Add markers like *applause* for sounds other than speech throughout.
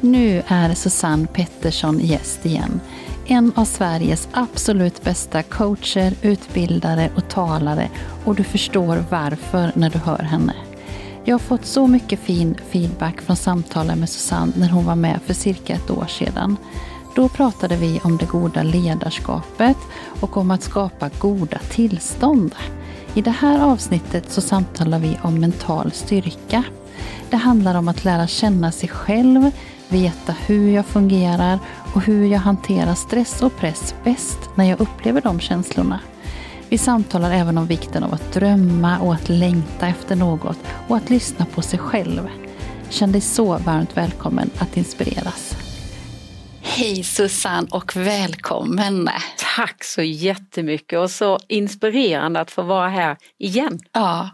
Nu är Susanne Pettersson gäst igen. En av Sveriges absolut bästa coacher, utbildare och talare och du förstår varför när du hör henne. Jag har fått så mycket fin feedback från samtalen med Susanne när hon var med för cirka ett år sedan. Då pratade vi om det goda ledarskapet och om att skapa goda tillstånd. I det här avsnittet så samtalar vi om mental styrka. Det handlar om att lära känna sig själv, veta hur jag fungerar och hur jag hanterar stress och press bäst när jag upplever de känslorna. Vi samtalar även om vikten av att drömma och att längta efter något och att lyssna på sig själv. Känn dig så varmt välkommen att inspireras. Hej Susanne och välkommen! Tack så jättemycket och så inspirerande att få vara här igen. Ja,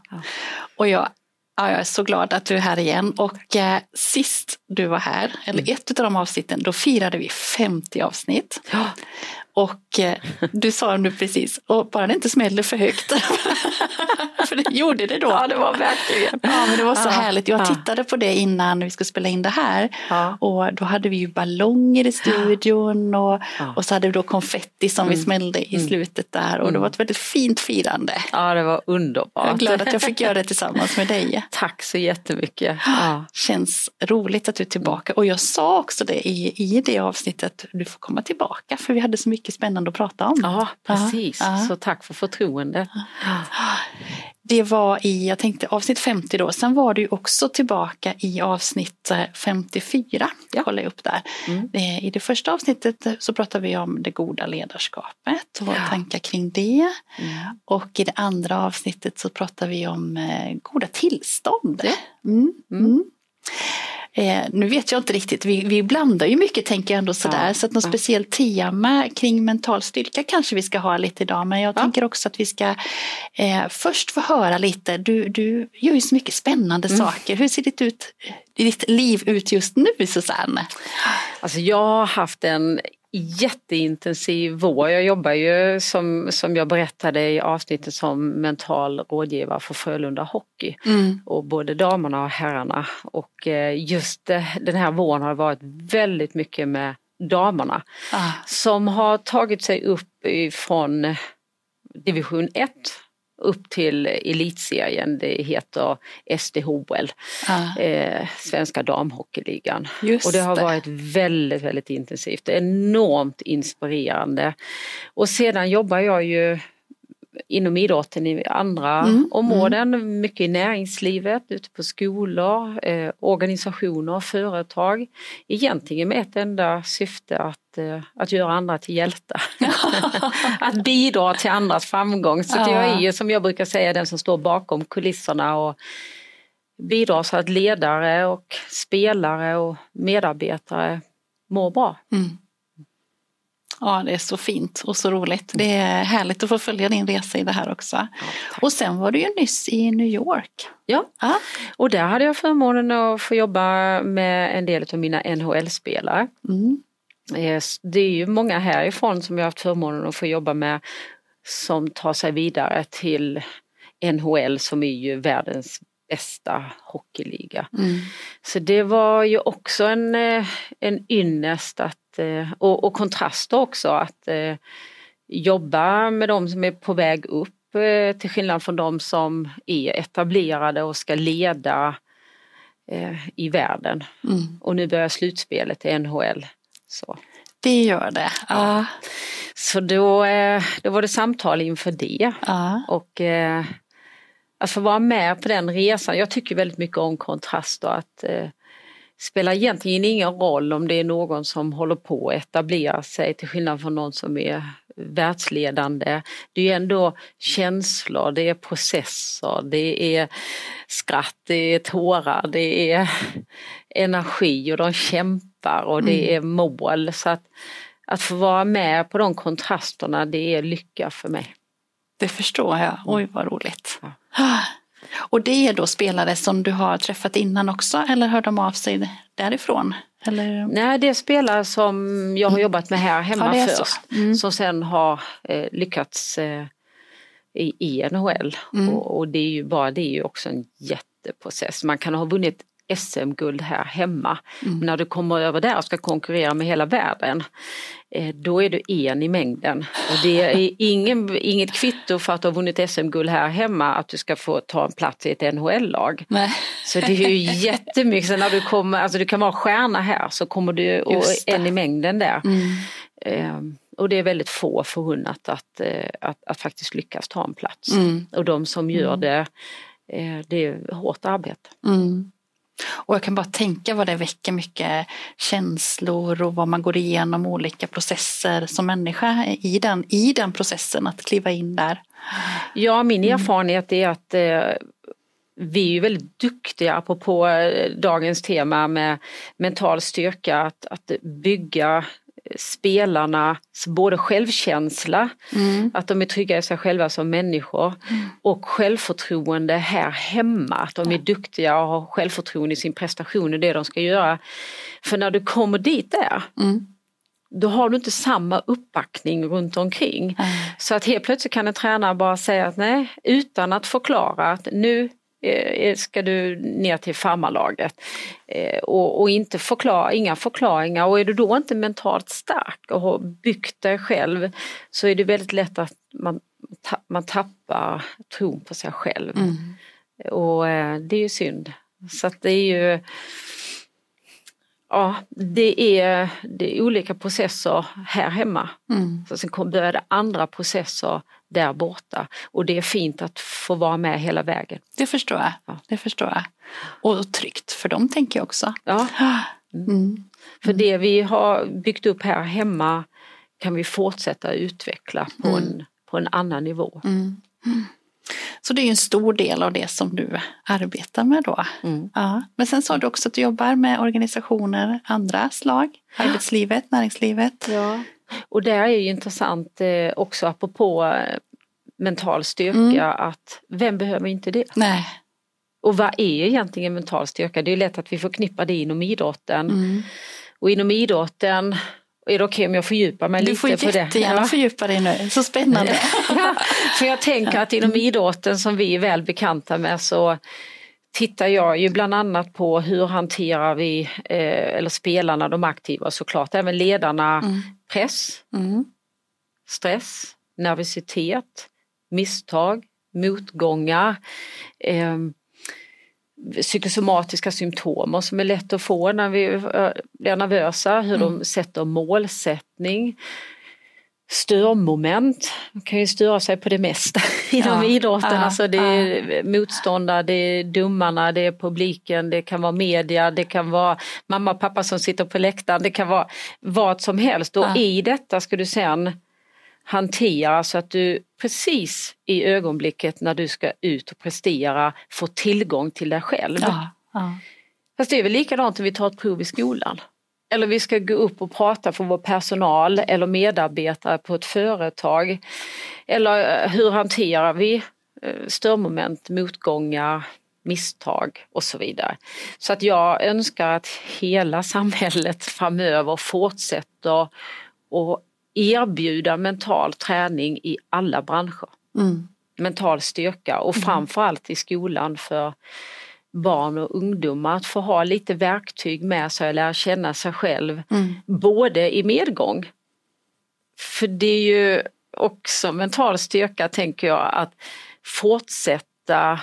och jag, ja, jag är så glad att du är här igen och eh, sist du var här, eller mm. ett av de avsnitten, då firade vi 50 avsnitt. Ja. Och du sa nu precis, och bara det inte smäller för högt. *laughs* för det gjorde det då. Ja, det var verkligen. Ja, men det var så ja, härligt. Jag tittade på det innan vi skulle spela in det här. Ja. Och då hade vi ju ballonger i studion och, och så hade vi då konfetti som mm. vi smällde i mm. slutet där. Och det var ett väldigt fint firande. Ja, det var underbart. Jag är glad att jag fick göra det tillsammans med dig. *laughs* Tack så jättemycket. Ja. Känns roligt att du är tillbaka. Och jag sa också det i, i det avsnittet, du får komma tillbaka för vi hade så mycket spännande att prata om. Ja, precis. Så tack för förtroendet. Det var i, jag tänkte avsnitt 50 då, sen var du också tillbaka i avsnitt 54. Eh, ja. Kolla upp där. Mm. Eh, I det första avsnittet så pratade vi om det goda ledarskapet och ja. tankar kring det. Mm. Och i det andra avsnittet så pratade vi om eh, goda tillstånd. Mm. Eh, nu vet jag inte riktigt, vi, vi blandar ju mycket tänker jag ändå sådär. Ja, så att något ja. speciellt tema kring mental styrka kanske vi ska ha lite idag. Men jag ja. tänker också att vi ska eh, först få höra lite, du, du gör ju så mycket spännande mm. saker. Hur ser ditt, ut, ditt liv ut just nu Susanne? Alltså jag har haft en jätteintensiv vår. Jag jobbar ju som, som jag berättade i avsnittet som mental rådgivare för Frölunda Hockey. Mm. Och både damerna och herrarna. Och eh, just den här våren har varit väldigt mycket med damerna. Ah. Som har tagit sig upp ifrån division 1 upp till elitserien, det heter SDHL, ah. eh, Svenska damhockeyligan. Just och det har varit väldigt, väldigt intensivt, enormt inspirerande. Och sedan jobbar jag ju inom idrotten i andra mm, områden, mm. mycket i näringslivet, ute på skolor, eh, organisationer, företag. Egentligen med ett enda syfte att, eh, att göra andra till hjältar. *laughs* att bidra till andras framgång. Så ja. jag är ju som jag brukar säga den som står bakom kulisserna och bidrar så att ledare och spelare och medarbetare mår bra. Mm. Ja, det är så fint och så roligt. Det är härligt att få följa din resa i det här också. Ja, och sen var du ju nyss i New York. Ja, ja. och där hade jag förmånen att få jobba med en del av mina NHL-spelare. Mm. Det är ju många härifrån som jag haft förmånen att få jobba med som tar sig vidare till NHL som är ju världens bästa hockeyliga. Mm. Så det var ju också en, eh, en ynnest att, eh, och, och kontraster också att eh, jobba med de som är på väg upp till skillnad från de som är etablerade och ska leda i världen. Mm. Och nu börjar slutspelet i NHL. Så. Det gör det. Ja. Så då, då var det samtal inför det. Ja. Och att få vara med på den resan. Jag tycker väldigt mycket om kontrast och att eh, spelar egentligen ingen roll om det är någon som håller på att etablera sig till skillnad från någon som är världsledande. Det är ändå känslor, det är processer, det är skratt, det är tårar, det är *laughs* energi och de kämpar och det Mm. är mål. Så att, att få vara med på de kontrasterna det är lycka för mig. Det förstår jag. Oj, vad roligt. Ja. Och det är då spelare som du har träffat innan också eller hör de av sig därifrån? Eller? Nej, det är spelare som jag har jobbat med här hemma Ja, först. Mm. Som sen har eh, lyckats eh, i, i NHL. Mm. Och, och det är ju bara det är ju också en jätteprocess. Man kan ha vunnit SM-guld här hemma. Mm. När du kommer över där och ska konkurrera med hela världen. Eh, då är du en i mängden. Och det är ingen, inget kvitto för att du har vunnit SM-guld här hemma att du ska få ta en plats i ett NHL-lag. Så det är ju jättemycket, så när du kommer, alltså du kan vara stjärna här så kommer du och en i mängden där. Mm. Eh, och det är väldigt få förunnat att, eh, att, att faktiskt lyckas ta en plats. Mm. Och de som gör det, eh, det är hårt arbete. Mm. Och jag kan bara tänka vad det väcker mycket känslor och vad man går igenom olika processer som människa i den, i den processen att kliva in där. Ja, min erfarenhet är att eh, vi är ju väldigt duktiga, apropå eh, dagens tema med mental styrka, att, att bygga spelarnas både självkänsla, att de är trygga i sig själva som människor och självförtroende här hemma, att de är duktiga och har självförtroende i sin prestation och det de ska göra. För när du kommer dit där, Mm. då har du inte samma uppbackning runt omkring. Så att helt plötsligt kan en tränare bara säga att nej, utan att förklara att nu ska du ner till farmarlaget. Eh, och, och inte förklara, inga förklaringar och är du då inte mentalt stark och har byggt dig själv så är det väldigt lätt att man, man tappar tron på sig själv. Mm. Och eh, det är ju synd. Så att det är ju Ja, det är, det är olika processer här hemma. Mm. Så sen började andra processer där borta. Och det är fint att få vara med hela vägen. Det förstår jag. Ja. Det förstår jag. Och tryggt för dem tänker jag också. Ja, Mm. för det vi har byggt upp här hemma kan vi fortsätta utveckla på, en, på en annan nivå. Mm. Mm. Så det är en stor del av det som du arbetar med då. Mm. Ja. Men sen sa du också att du jobbar med organisationer, andra slag, arbetslivet, näringslivet. Ja. Och där är ju intressant eh, också apropå eh, mental styrka Mm. att vem behöver inte det? Nej. Och vad är egentligen mental styrka? Det är lätt att vi förknippar det inom idrotten. Mm. Och inom idrotten, är det okej om jag fördjupar mig Du lite får på det? jättegärna Ja. fördjupa dig nu, så spännande. *laughs* Ja, för jag tänker att inom idrotten som vi är väl bekanta med så tittar jag ju bland annat på hur hanterar vi, eh, eller spelarna, de aktiva såklart, även ledarna, Mm. Press, Mm. stress, nervositet, misstag, motgångar, eh, psykosomatiska symptomer som är lätt att få när vi eh, blir nervösa, hur de sätter målsättning, störmoment, man kan ju störa sig på det mesta *laughs* inom Ja, idrotten. ja, alltså det är motståndare, det är domarna, det är publiken, det kan vara media, det kan vara mamma och pappa som sitter på läktaren, det kan vara vad som helst. Och Ja. i detta ska du sen hantera så att du precis i ögonblicket när du ska ut och prestera får tillgång till dig själv. Ja. Ja. Fast det är väl likadant om vi tar ett prov i skolan. Eller vi ska gå upp och prata för vår personal eller medarbetare på ett företag. Eller eh, hur hanterar vi eh, störmoment, motgångar, misstag och så vidare. Så att jag önskar att hela *laughs* samhället framöver fortsätter att erbjuda mental träning i alla branscher. Mm. Mental styrka och framförallt i skolan för barn och ungdomar att få ha lite verktyg med sig och lära känna sig själv. Mm. Både i medgång, för det är ju också mental styrka tänker jag att fortsätta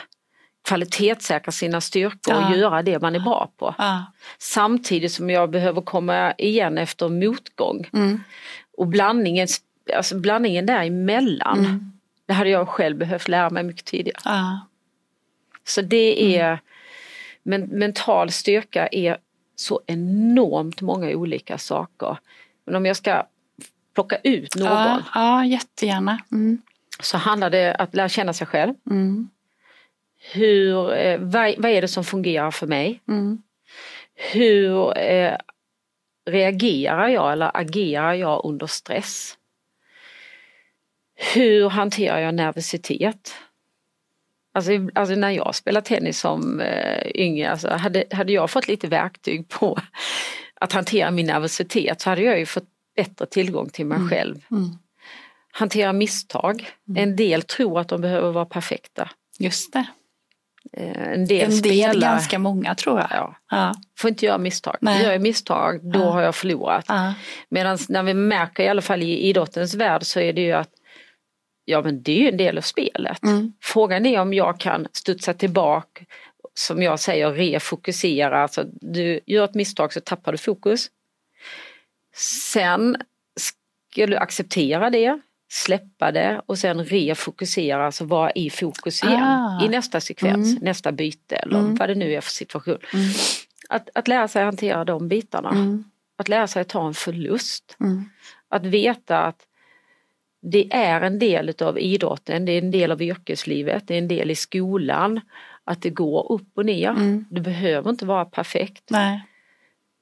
kvalitetssäkra sina styrkor och Ja. göra det man är bra på. Ja. Samtidigt som jag behöver komma igen efter motgång. Mm. Och blandningen, alltså blandningen däremellan, Mm. det hade jag själv behövt lära mig mycket tidigare. Ja. Så det är, Mm. Men mental styrka är så enormt många olika saker. Men om jag ska plocka ut någon Ja, ja, jättegärna. Mm. så handlar det om att lära känna sig själv. Mm. Hur, eh, vad, vad är det som fungerar för mig? Mm. Hur eh, reagerar jag eller agerar jag under stress? Hur hanterar jag nervositet? Alltså, alltså när jag spelade tennis som eh, yngre, alltså hade, hade jag fått lite verktyg på att hantera min nervositet så hade jag ju fått bättre tillgång till mig mm. själv. Mm. Hantera misstag. Mm. En del tror att de behöver vara perfekta. Just det. Eh, en del, en del spelar, ganska många tror jag. Ja. ja. Får inte göra misstag. Nej. Gör jag misstag då ja. har jag förlorat. Ja. Medan när vi märker i alla fall i idrottens värld så är det ju att ja men det är ju en del av spelet. Mm. Frågan är om jag kan studsa tillbaka, som jag säger, refokusera. Alltså, du gör ett misstag så tappar du fokus. Sen ska du acceptera det, släppa det och sen refokusera, alltså vara i fokus igen ah. i nästa sekvens, mm. nästa byte eller mm. vad det nu är för situation. Mm. Att, att lära sig hantera de bitarna. Mm. Att lära sig ta en förlust. Mm. Att veta att det är en del av idrotten, det är en del av yrkeslivet, det är en del i skolan. Att det går upp och ner. Mm. Det behöver inte vara perfekt. Nej.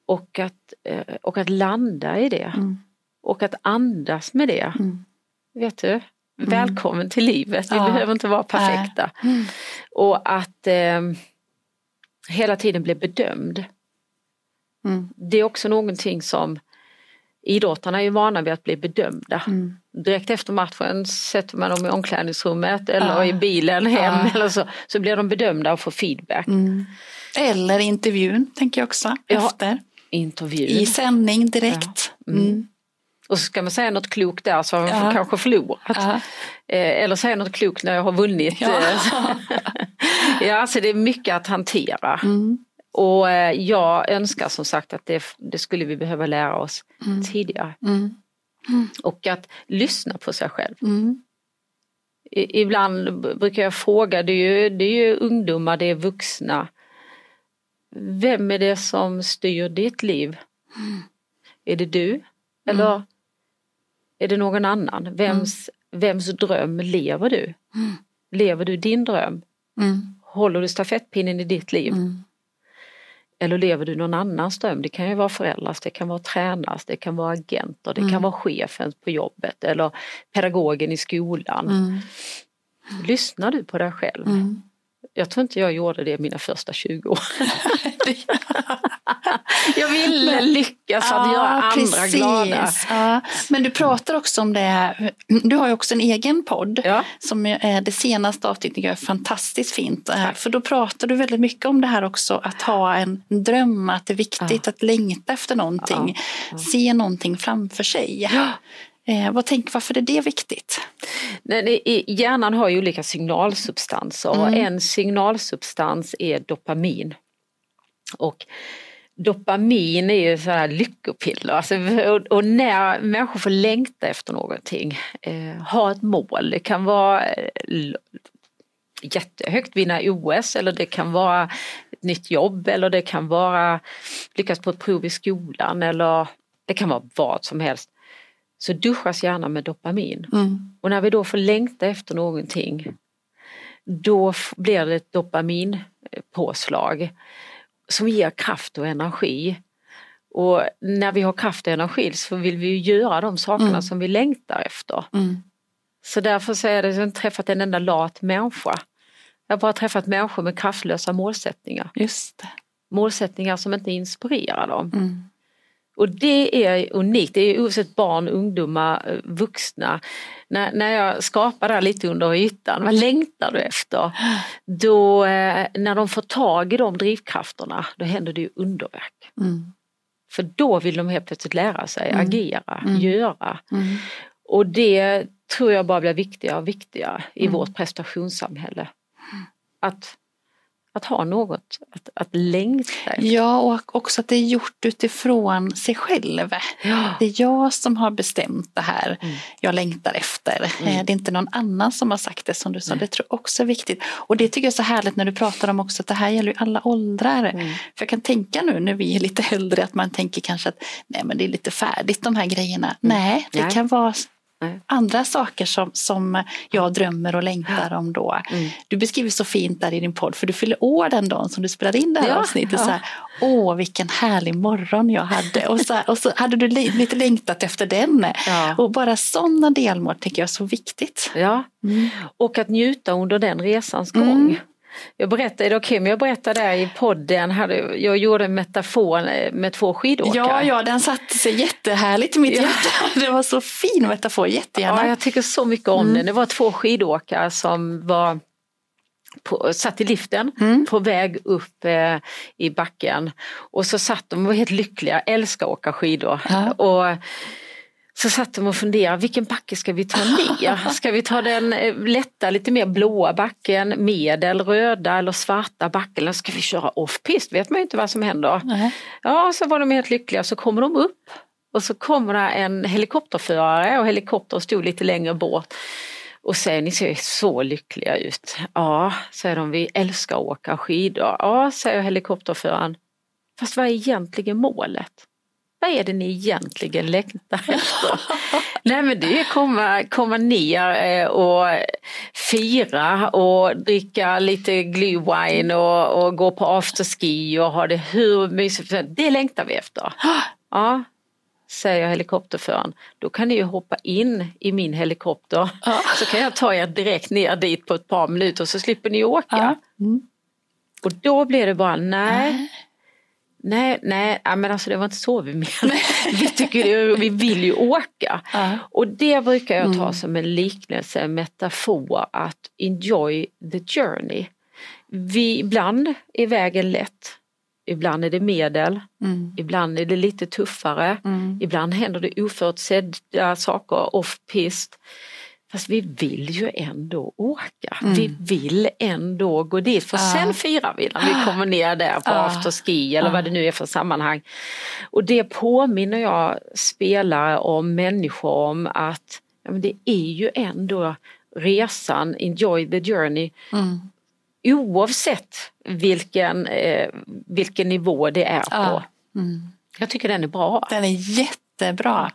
Och, att, eh, och att landa i det. Mm. Och att andas med det. Mm. Vet du? Mm. Välkommen till livet, vi ja. behöver inte vara perfekta. Mm. Och att eh, hela tiden bli bedömd. Mm. Det är också någonting som idrottarna är ju vana vid att bli bedömda. Mm. Direkt efter matchen sätter man dem i omklädningsrummet eller ja. i bilen hem ja. eller så, så blir de bedömda och får feedback. Mm. Eller intervjun tänker jag också ja. efter. Intervjun. I sändning direkt. Mm. mm. Och så ska man säga något klokt där så har man ja. kanske förlorat. Ja. Eh, eller säga något klokt när jag har vunnit. Ja, *laughs* ja alltså det är mycket att hantera. Mm. Och eh, jag önskar som sagt att det, det skulle vi behöva lära oss mm. tidigare. Mm. Mm. Och att lyssna på sig själv. Mm. I, ibland brukar jag fråga, det är, ju, det är ju ungdomar, det är vuxna. Vem är det som styr ditt liv? Mm. Är det du? Eller mm. är det någon annan? Vems, vems dröm lever du? Lever du din dröm? Håller du stafettpinnen i ditt liv? Eller lever du någon annans dröm? Det kan ju vara föräldrars, det kan vara tränars, det kan vara agenter, det mm. kan vara chefen på jobbet eller pedagogen i skolan. Mm. Lyssnar du på dig själv? Mm. Jag tror inte jag gjorde det mina första 20 år. *laughs* *laughs* jag ville Men, lyckas att ja, göra andra precis. glada. Ja. Men du pratar också om det, du har ju också en egen podd ja. som är det senaste avsnittet är fantastiskt fint. Tack. För då pratar du väldigt mycket om det här också att ha en dröm, att det är viktigt att längta efter någonting, se någonting framför sig. Eh, vad tänk, varför är det viktigt? Nej, hjärnan har ju olika signalsubstanser mm. och en signalsubstans är dopamin. Och dopamin är ju så här lyckopiller. Alltså, och, och, när människor får längta efter någonting, eh, ha ett mål, det kan vara eh, jättehögt, vinna OS eller det kan vara ett nytt jobb eller det kan vara lyckas på ett prov i skolan eller det kan vara vad som helst så duschas gärna med dopamin. Mm. Och när vi då får längta efter någonting då blir det ett dopaminpåslag som ger kraft och energi. Och när vi har kraft och energi så vill vi göra de sakerna mm. som vi längtar efter. Mm. Så därför så är det, jag har inte träffat en enda lat människa. Jag har bara träffat människor med kraftlösa målsättningar. Just det. Målsättningar som inte inspirerar dem. Mm. Och det är unikt, det är oavsett barn, ungdomar, eh, vuxna. När, när jag skapar det här lite under ytan, vad längtar du efter? Då, eh, när de får tag i de drivkrafterna, då händer det ju underverk. Mm. För då vill de helt plötsligt lära sig, mm. agera, mm. göra. Mm. Och det tror jag bara blir viktigare och viktigare i mm. vårt prestationssamhälle. Att att ha något att, att längta efter. Ja, och också att det är gjort utifrån sig själv. Ja. Det är jag som har bestämt det här mm. jag längtar efter. Mm. Eh, det är inte någon annan som har sagt det som du sa. Mm. Det tror jag också är viktigt. Och det tycker jag är så härligt när du pratar om också att det här gäller ju alla åldrar. Mm. För jag kan tänka nu när vi är lite äldre att man tänker kanske att nej men det är lite färdigt de här grejerna. Mm. Nej, det Nej. kan vara Nej. Andra saker som, som jag drömmer och längtar om då. Mm. Du beskriver så fint där i din podd, för du fyller år den dagen som du spelade in det här ja, avsnittet. Ja. Så här, Åh, vilken härlig morgon jag hade. Och så, och så hade du lite längtat efter den. Ja. Och bara sådana delmål tycker jag är så viktigt. Ja, mm. och att njuta under den resans gång. Mm. Jag berättade, okej, okay, men jag berättade där i podden, hade, jag gjorde en metafor med två skidåkare. Ja, ja, den satte sig jättehärligt i mitt ja. hjärta. *laughs* Det var så fin metafor, jättegärna. Ja, jag tycker så mycket om mm. den. Det var två skidåkare som var på, satt i liften mm. på väg upp eh, i backen och så satt de och var helt lyckliga, älskar att åka skidor. Ja. Och, så satt de och funderade, vilken backe ska vi ta ner? Ska vi ta den eh, lätta, lite mer blåa backen, medel, röda eller svarta backen? Eller ska vi köra off-pist? vet man ju inte vad som händer. Nej. Ja, så var de helt lyckliga, så kommer de upp och så kommer det en helikopterförare och helikoptern stod lite längre bort. Och säger, ni ser så lyckliga ut. Ja, säger de, vi älskar att åka skidor. Ja, säger helikopterföraren. Fast vad är egentligen målet? Vad är det ni egentligen längtar efter? Nej men det är komma, komma ner eh, och fira och dricka lite glühwein och, och gå på afterski och ha det hur mysigt Det längtar vi efter. Ja, säger helikopterföraren. Då kan ni ju hoppa in i min helikopter ja. så kan jag ta er direkt ner dit på ett par minuter så slipper ni åka. Ja. Mm. Och då blir det bara nej. Nej, nej, men alltså det var inte så vi menade. *laughs* vi, tycker, vi vill ju åka. Uh. Och det brukar jag ta mm. som en liknelse, en metafor att enjoy the journey. Vi, ibland är vägen lätt, ibland är det medel, mm. ibland är det lite tuffare, mm. ibland händer det oförutsedda saker off-pist. Fast vi vill ju ändå åka. Mm. Vi vill ändå gå dit för ah. sen firar vi när vi kommer ner där på ah. afterski eller ah. vad det nu är för sammanhang. Och det påminner jag spelare och människor om att ja, men det är ju ändå resan, enjoy the journey. Mm. Oavsett vilken, eh, vilken nivå det är på. Mm. Jag tycker den är bra. Den är jättebra.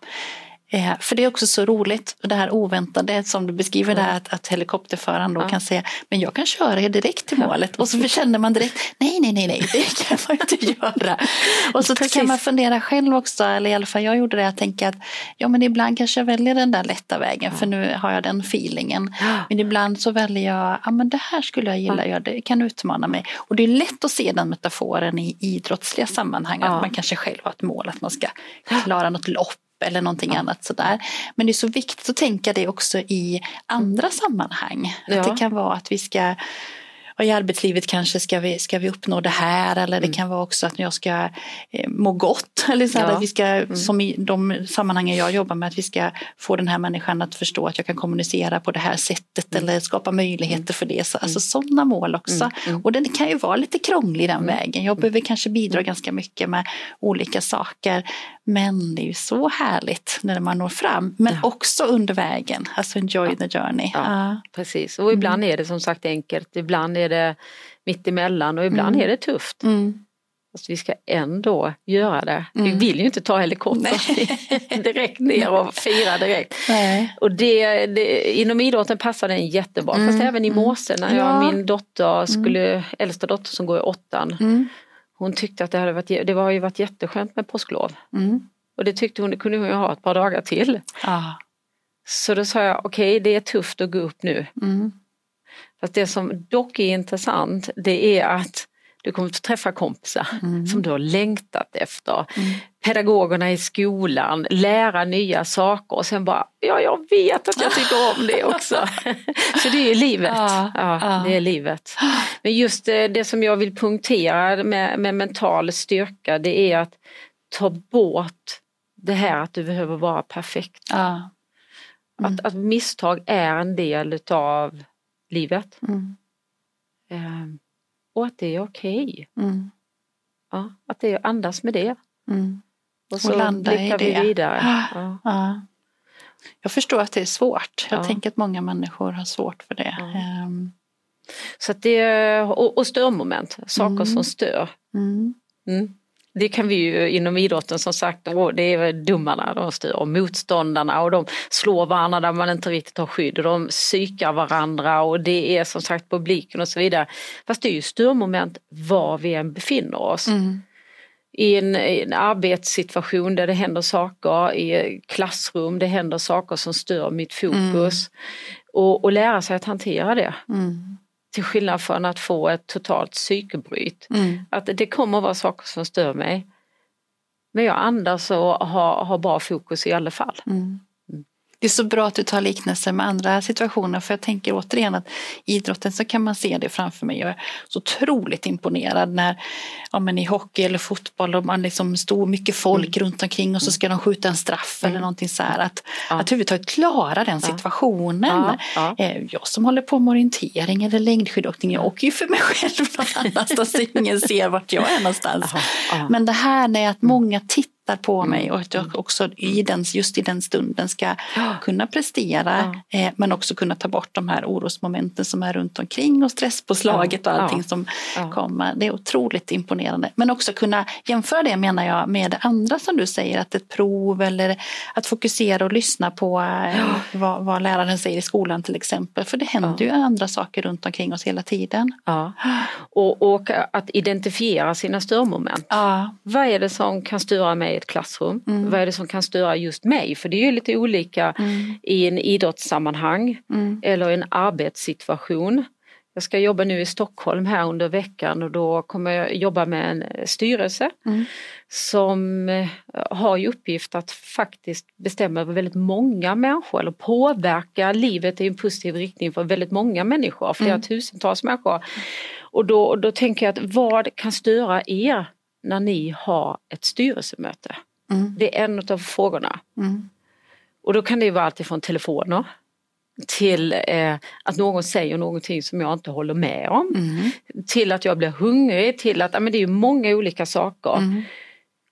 Eh, för det är också så roligt, det här oväntade som du beskriver mm. där att, att helikopterföraren då ja. kan säga men jag kan köra er direkt till målet och så känner man direkt nej, nej, nej, nej, det kan man inte *laughs* göra. Och så Precis. kan man fundera själv också, eller i alla fall jag gjorde det, att tänka att ja men ibland kanske jag väljer den där lätta vägen ja. för nu har jag den feelingen. Men ibland så väljer jag, ja men det här skulle jag gilla, ja. det kan utmana mig. Och det är lätt att se den metaforen i idrottsliga sammanhang, att man kanske själv har ett mål att man ska klara något lopp eller någonting ja. annat sådär. Men det är så viktigt att tänka det också i andra sammanhang. Ja. Att det kan vara att vi ska och i arbetslivet kanske ska vi, ska vi uppnå det här eller det mm. kan vara också att jag ska eh, må gott. *laughs* Eller så ja. att vi ska, mm. Som i de sammanhangen jag jobbar med, att vi ska få den här människan att förstå att jag kan kommunicera på det här sättet mm. eller skapa möjligheter mm. för det. Så, alltså mm. sådana mål också. Mm. Och den kan ju vara lite krånglig den vägen. Jag behöver kanske bidra ganska mycket med olika saker. Men det är ju så härligt när man når fram. Men ja. också under vägen, alltså enjoy ja. the journey. Ja, Precis, och ibland är det som sagt enkelt, ibland är det mitt emellan och ibland är det tufft. Mm. Fast vi ska ändå göra det. Mm. Vi vill ju inte ta helikoptern *laughs* direkt ner och fira direkt. Nej. Och det, det, inom idrotten passar den jättebra. Mm. Fast även i mm. morse när jag ja. min dotter mm. skulle, mm. äldsta dotter som går i åttan. Mm. Hon tyckte att det hade varit, det har ju varit jätteskönt med påsklov. Mm. Och det tyckte hon, det kunde hon ju ha ett par dagar till. Ah. Så då sa jag, okej okay, det är tufft att gå upp nu. Fast det som dock är intressant det är att du kommer att träffa kompisar mm. som du har längtat efter. Mm. Pedagogerna i skolan, lära nya saker och sen bara, ja jag vet att jag tycker om det också. *laughs* Så det är livet. Ja, ja, Det är livet. Men just det, det som jag vill punktera med, med mental styrka det är att ta bort det här att du behöver vara perfekt. Ja. Mm. Att, att misstag är en del utav livet. Mm. Um, och att det är okej. Okay. Mm. Ja, att det är andas med det. Mm. Och så och landa blickar vi vidare. Ja. Ja. Jag förstår att det är svårt. Jag tänker att många människor har svårt för det. Um. Så det och, och störmoment, saker mm. som stör. Mm. Mm. det kan vi ju inom idrotten som sagt, det är domarna de styr och motståndarna och de slår varandra där man inte riktigt har skydd och de psykar varandra och det är som sagt publiken och så vidare. Fast det är ju störmoment var vi än befinner oss. Mm. I en, I en, arbetssituation där det händer saker, i klassrum, det händer saker som stör mitt fokus. Mm. Och, och lära sig att hantera det. Mm. Till skillnad från att få ett totalt psykbryt. Mm. Att det kommer att vara saker som stör mig. Men jag andas och har, har bra fokus i alla fall. Det är så bra att du tar liknelser med andra situationer för jag tänker återigen att idrotten så kan man se det framför mig. Jag är så otroligt imponerad när ja, men i hockey eller fotboll och man liksom står mycket folk mm. runt omkring och så ska de skjuta en straff mm. eller någonting så här. Att, ja. att överhuvudtaget klara den situationen. Ja. Ja. Eh, jag som håller på med orientering eller längdskidåkning, jag åker ju för mig själv *laughs* någon annanstans så ingen ser vart jag är någonstans. Men det här med att många tittar tittar på mm. mig och att jag också i den, just i den stunden ska kunna prestera ja. eh, men också kunna ta bort de här orosmomenten som är runt omkring och stresspåslaget och allting som kommer. Det är otroligt imponerande. Men också kunna jämföra det menar jag med andra som du säger att ett prov eller att fokusera och lyssna på eh, vad, vad, läraren säger i skolan till exempel. För det händer ju andra saker runt omkring oss hela tiden. Ja. Och, och att identifiera sina störmoment. Vad är det som kan störa mig i ett klassrum. Mm. Vad är det som kan störa just mig? För det är ju lite olika mm. i en idrottssammanhang mm. eller en arbetssituation. Jag ska jobba nu i Stockholm här under veckan och då kommer jag jobba med en styrelse mm. som eh, har i uppgift att faktiskt bestämma över väldigt många människor eller påverka livet i en positiv riktning för väldigt många människor, flera mm. tusentals människor. Och då, då tänker jag att vad kan störa er när ni har ett styrelsemöte? Mm. Det är en av frågorna. Mm. Och då kan det vara alltifrån telefoner till eh, att någon säger någonting som jag inte håller med om. Mm. Till att jag blir hungrig, till att, men det är många olika saker. Mm.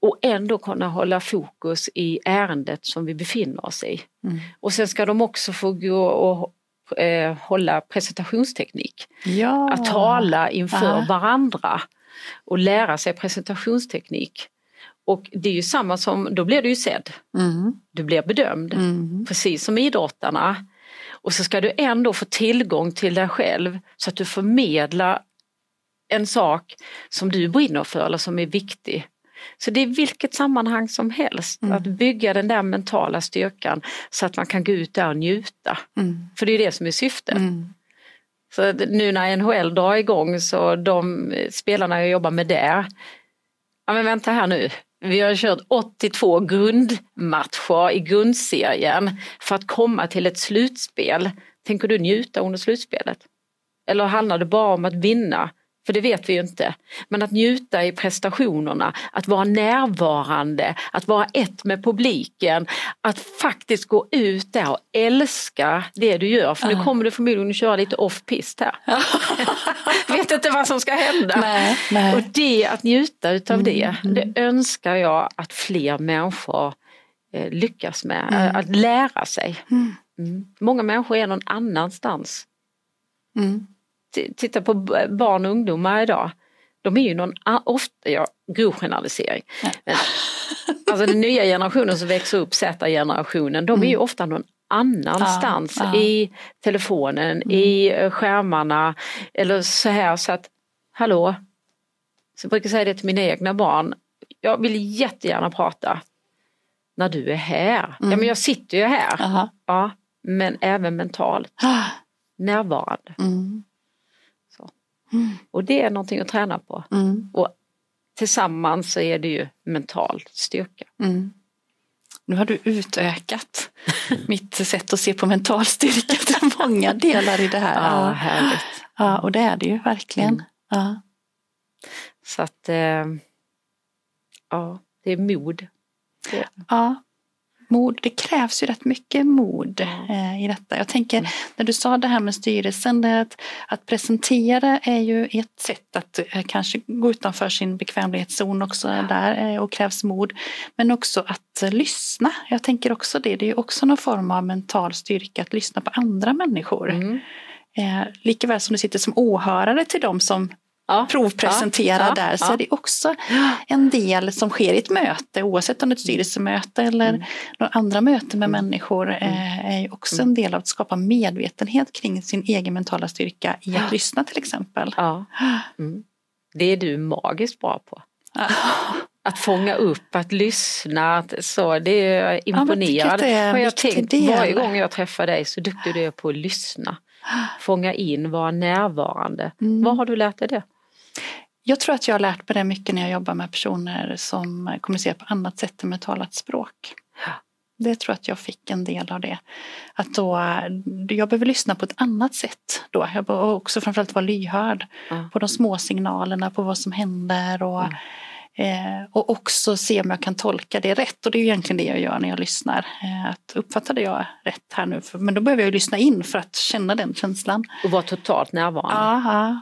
Och ändå kunna hålla fokus i ärendet som vi befinner oss i. Mm. Och sen ska de också få gå och eh, hålla presentationsteknik. Ja. Att tala inför ja. varandra och lära sig presentationsteknik. Och det är ju samma som, då blir du ju sedd. Mm. Du blir bedömd, mm. precis som idrottarna. Och så ska du ändå få tillgång till dig själv så att du förmedlar en sak som du brinner för eller som är viktig. Så det är vilket sammanhang som helst, mm. att bygga den där mentala styrkan så att man kan gå ut där och njuta. Mm. För det är det som är syftet. Så nu när NHL drar igång så de spelarna jag jobbar med där, ja men vänta här nu, vi har kört 82 grundmatcher i grundserien för att komma till ett slutspel. Tänker du njuta under slutspelet? Eller handlar det bara om att vinna? För det vet vi ju inte. Men att njuta i prestationerna, att vara närvarande, att vara ett med publiken, att faktiskt gå ut där och älska det du gör. För nu kommer du förmodligen att köra lite off-pist här. *laughs* vet inte vad som ska hända. Nej, nej. Och det, att njuta utav mm, det, mm. det önskar jag att fler människor eh, lyckas med. Mm. Att lära sig. Mm. mm. Många människor är någon annanstans. Mm titta på barn och ungdomar idag. De är ju någon, ofta, ja, grov generalisering. Men, *laughs* alltså den nya generationen som växer upp, Z-generationen, de är ju mm. ofta någon annanstans ja, ja. i telefonen, mm. i eh, skärmarna eller så här så att, hallå, så jag brukar säga det till mina egna barn, jag vill jättegärna prata när du är här. Mm. Ja men jag sitter ju här. Aha. Ja, men även mentalt. Närvarande. Mm. Mm. Och det är någonting att träna på. Mm. Och tillsammans så är det ju mental styrka. Mm. Nu har du utökat *laughs* mitt sätt att se på mental styrka till många delar i det här. Ja, härligt. Ja, och det är det ju verkligen. Mm. Ja. Så att, eh, ja, det är mod. Ja, mod, det krävs ju rätt mycket mod eh, i detta. Jag tänker mm. när du sa det här med styrelsen, att, att presentera är ju ett sätt att eh, kanske gå utanför sin bekvämlighetszon också ja. där eh, och krävs mod. Men också att eh, lyssna. Jag tänker också det, det är ju också någon form av mental styrka att lyssna på andra människor. Mm. Eh, likaväl som du sitter som åhörare till dem som ja, provpresentera ja, där så är det också en del som sker i ett möte oavsett om det är ett styrelsemöte eller mm. några andra möten med mm. människor eh, är ju också mm. en del av att skapa medvetenhet kring sin egen mentala styrka i att lyssna till exempel. Mm. Det är du magiskt bra på. Att fånga upp, att lyssna, att, så, det är jag imponerad. Ja, jag tänkt del. varje gång jag träffar dig så duktig du är på att lyssna. Fånga in, vara närvarande. Mm. Vad har du lärt dig det? Jag tror att jag har lärt mig det mycket när jag jobbar med personer som kommunicerar på annat sätt än med talat språk. Det tror jag att jag fick en del av det. Att då, jag behöver lyssna på ett annat sätt då. Jag behöver också framförallt vara lyhörd mm. på de små signalerna, på vad som händer och, mm. eh, och också se om jag kan tolka det rätt. Och det är egentligen det jag gör när jag lyssnar. Eh, att uppfattade jag rätt här nu? Men då behöver jag lyssna in för att känna den känslan. Och vara totalt närvarande. Aha.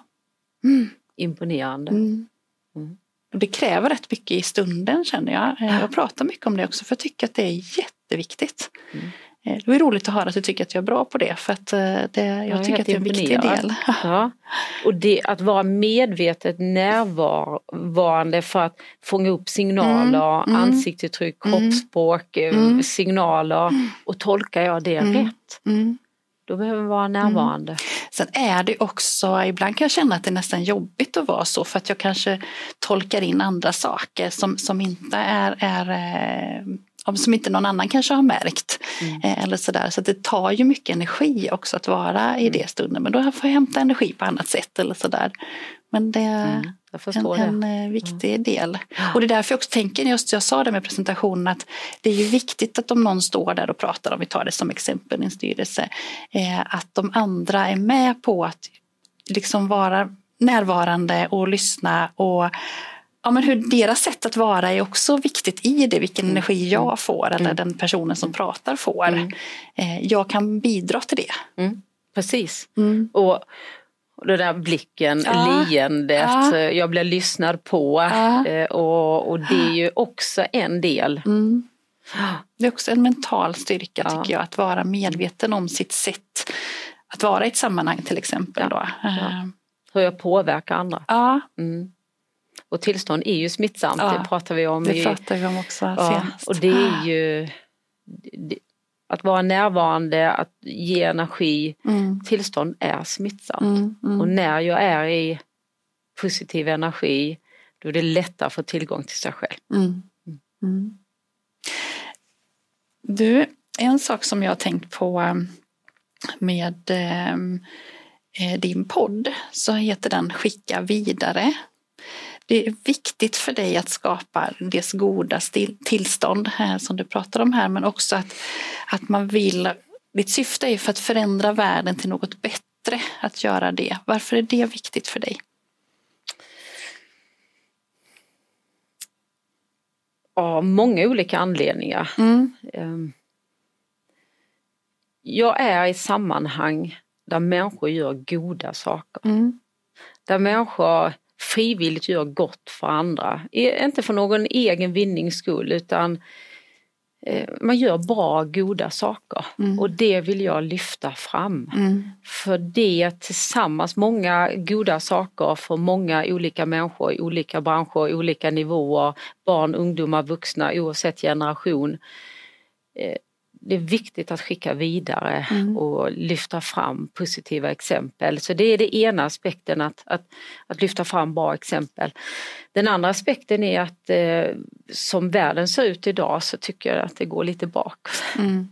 Mm. Imponerande. Mm. Mm. Det kräver rätt mycket i stunden känner jag. Eh, jag pratar mycket om det också för jag tycker att det är jätteviktigt. Mm. Eh, det är roligt att höra att du tycker att jag är bra på det för att eh, det, jag, jag tycker att det är en viktig del. Ja. Och det, att vara medvetet närvarande för att fånga upp signaler, mm, mm, ansiktsuttryck, mm. kroppsspråk, mm, signaler och tolkar jag det mm, rätt. Mm. Då behöver man vara närvarande. Sen är det också, ibland kan jag känna att det är nästan jobbigt att vara så för att jag kanske tolkar in andra saker som, som inte är, är eh, som inte någon annan kanske har märkt. Mm. Eh, eller sådär. Så det tar ju mycket energi också att vara i mm. det stunden. Men då får jag hämta energi på annat sätt eller sådär. Men det mm, en, en, eh, viktig mm. del. Och det är därför jag också tänker, just jag sa det med presentationen, att det är ju viktigt att om någon står där och pratar, om vi tar det som exempel i en styrelse, eh, att de andra är med på att liksom vara närvarande och lyssna och ja, men hur deras sätt att vara är också viktigt i det, vilken mm. energi jag mm. får eller mm. den personen som pratar får. Mm. Eh, jag kan bidra till det. Mm. Precis. Och den där blicken, ja. leendet, ja. jag blir lyssnad på. Ja. Eh, och, och det är ju också en del. Mm. Det är också en mental styrka tycker jag, att vara medveten om sitt sätt att vara i ett sammanhang till exempel. Då. Eh. Hur jag påverkar andra. Ja. Mm. Och tillstånd är ju smittsamt, det pratar vi om. Det pratar vi om också ja, Och det är ju att vara närvarande, att ge energi. Mm. Tillstånd är smittsamt. Mm, mm. Och när jag är i positiv energi då är det lättare att få tillgång till sig själv. Mm. Mm. Du, en sak som jag har tänkt på eh, med eh, eh, din podd så heter den Skicka vidare det är viktigt för dig att skapa dels goda tillstånd som du pratar om här men också att, att man vill, ditt syfte är för att förändra världen till något bättre att göra det. Varför är det viktigt för dig? Av många olika anledningar. Mm. Ehm, jag är i sammanhang där människor gör goda saker. Mm. Där människor frivilligt gör gott för andra. Inte för någon egen vinnings skull utan eh, man gör bra, goda saker mm. och det vill jag lyfta fram. Mm. För det tillsammans, många goda saker för många olika människor i olika branscher, olika nivåer, barn, ungdomar, vuxna oavsett generation. Det är viktigt att skicka vidare mm. och lyfta fram positiva exempel. Så det är det ena aspekten, att, att, att lyfta fram bra exempel. Den andra aspekten är att eh, som världen ser ut idag så tycker jag att det går lite bakåt. Mm.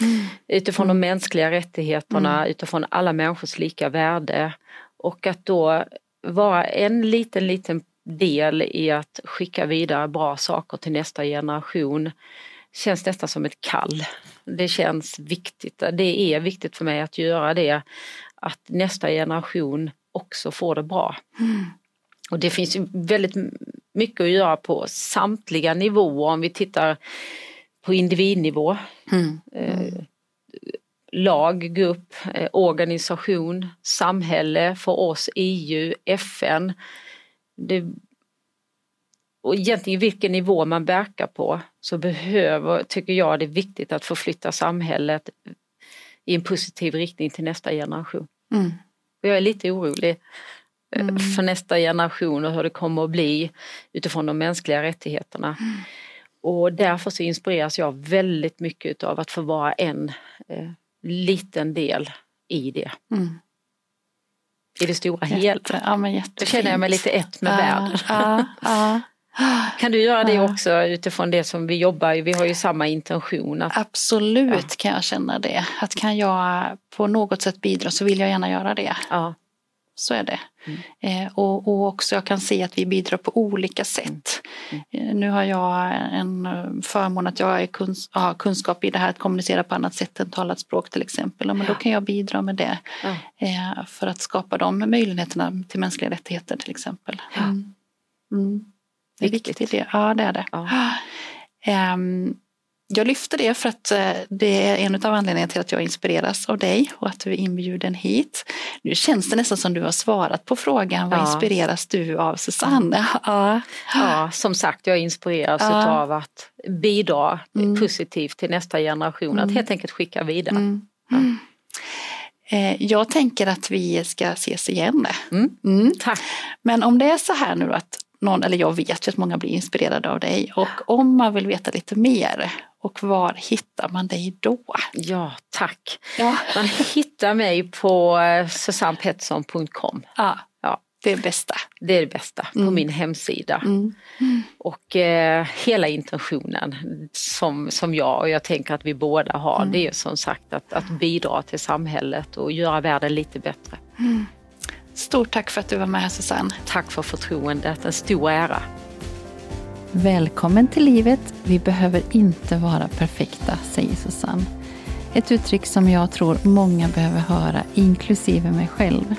Mm. *laughs* Utifrån de mänskliga rättigheterna, mm. utifrån alla människors lika värde. Och att då vara en liten, liten del i att skicka vidare bra saker till nästa generation känns nästan som ett kall. Det känns viktigt. Det är viktigt för mig att göra det. Att nästa generation också får det bra. Mm. Och det finns väldigt mycket att göra på samtliga nivåer om vi tittar på individnivå. Mm. Mm. lag, grupp, eh, organisation, samhälle, för oss EU, FN. Det och egentligen vilken nivå man verkar på så behöver, tycker jag det är viktigt att förflytta samhället i en positiv riktning till nästa generation. Mm. jag är lite orolig mm. för nästa generation och hur det kommer att bli utifrån de mänskliga rättigheterna. Mm. Och därför så inspireras jag väldigt mycket av att få vara en eh, liten del i det. Mm. I det stora Jätte, hela. Ja, Då känner jag mig lite ett med uh, världen. Uh, uh. *gasps* Kan du göra det också utifrån det som vi jobbar? Vi har ju samma intention. Att, Absolut ja. kan jag känna det. Att kan jag på något sätt bidra så vill jag gärna göra det. Ja. Så är det. Mm. Eh, och, och, också jag kan se att vi bidrar på olika sätt. Mm. Eh, nu har jag en förmån att jag kunsk har kunskap i det här att kommunicera på annat sätt än talat språk till exempel. Men då kan jag bidra med det. Eh, för att skapa de möjligheterna till mänskliga rättigheter till exempel. Mm. Mm. Det är viktigt. viktigt. Det. Ja, det är det. Ja. Um, *gasps* jag lyfter det för att eh, det är en av anledningarna till att jag inspireras av dig och att du är inbjuden hit. Nu känns det nästan som du har svarat på frågan, vad ja. inspireras du av Susanne? *laughs* Ja, ja som sagt jag inspireras ja. av att bidra mm. positivt till nästa generation, mm. att helt enkelt skicka vidare. Mm. Mm. Eh, jag tänker att vi ska ses igen. Mm. Mm. Tack. Men om det är så här nu att någon, eller jag vet ju att många blir inspirerade av dig och om man vill veta lite mer och var hittar man dig då? Ja, tack. Ja. Man hittar mig på eh, susannepettersson.com. Ja, ja, det är det bästa. Det är det bästa på mm. min hemsida. Mm. Mm. Och eh, hela intentionen som, som jag och jag tänker att vi båda har mm. det är som sagt att, att bidra till samhället och göra världen lite bättre. Stort tack för att du var med Susanne. Tack för förtroendet, en stor ära. Välkommen till livet. Vi behöver inte vara perfekta, säger Susanne. Ett uttryck som jag tror många behöver höra, inklusive mig själv.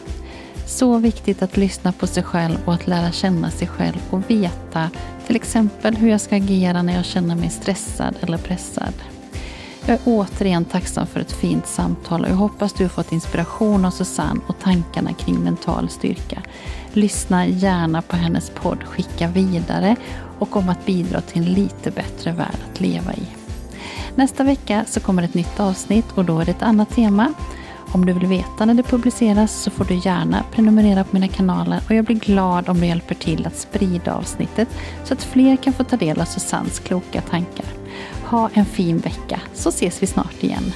Så viktigt att lyssna på sig själv och att lära känna sig själv och veta till exempel hur jag ska agera när jag känner mig stressad eller pressad. Jag är återigen tacksam för ett fint samtal och jag hoppas du har fått inspiration av Susanne och tankarna kring mental styrka. Lyssna gärna på hennes podd Skicka vidare och om att bidra till en lite bättre värld att leva i. Nästa vecka så kommer ett nytt avsnitt och då är det ett annat tema. Om du vill veta när det publiceras så får du gärna prenumerera på mina kanaler och jag blir glad om du hjälper till att sprida avsnittet så att fler kan få ta del av Susannes kloka tankar. Ha en fin vecka så ses vi snart igen.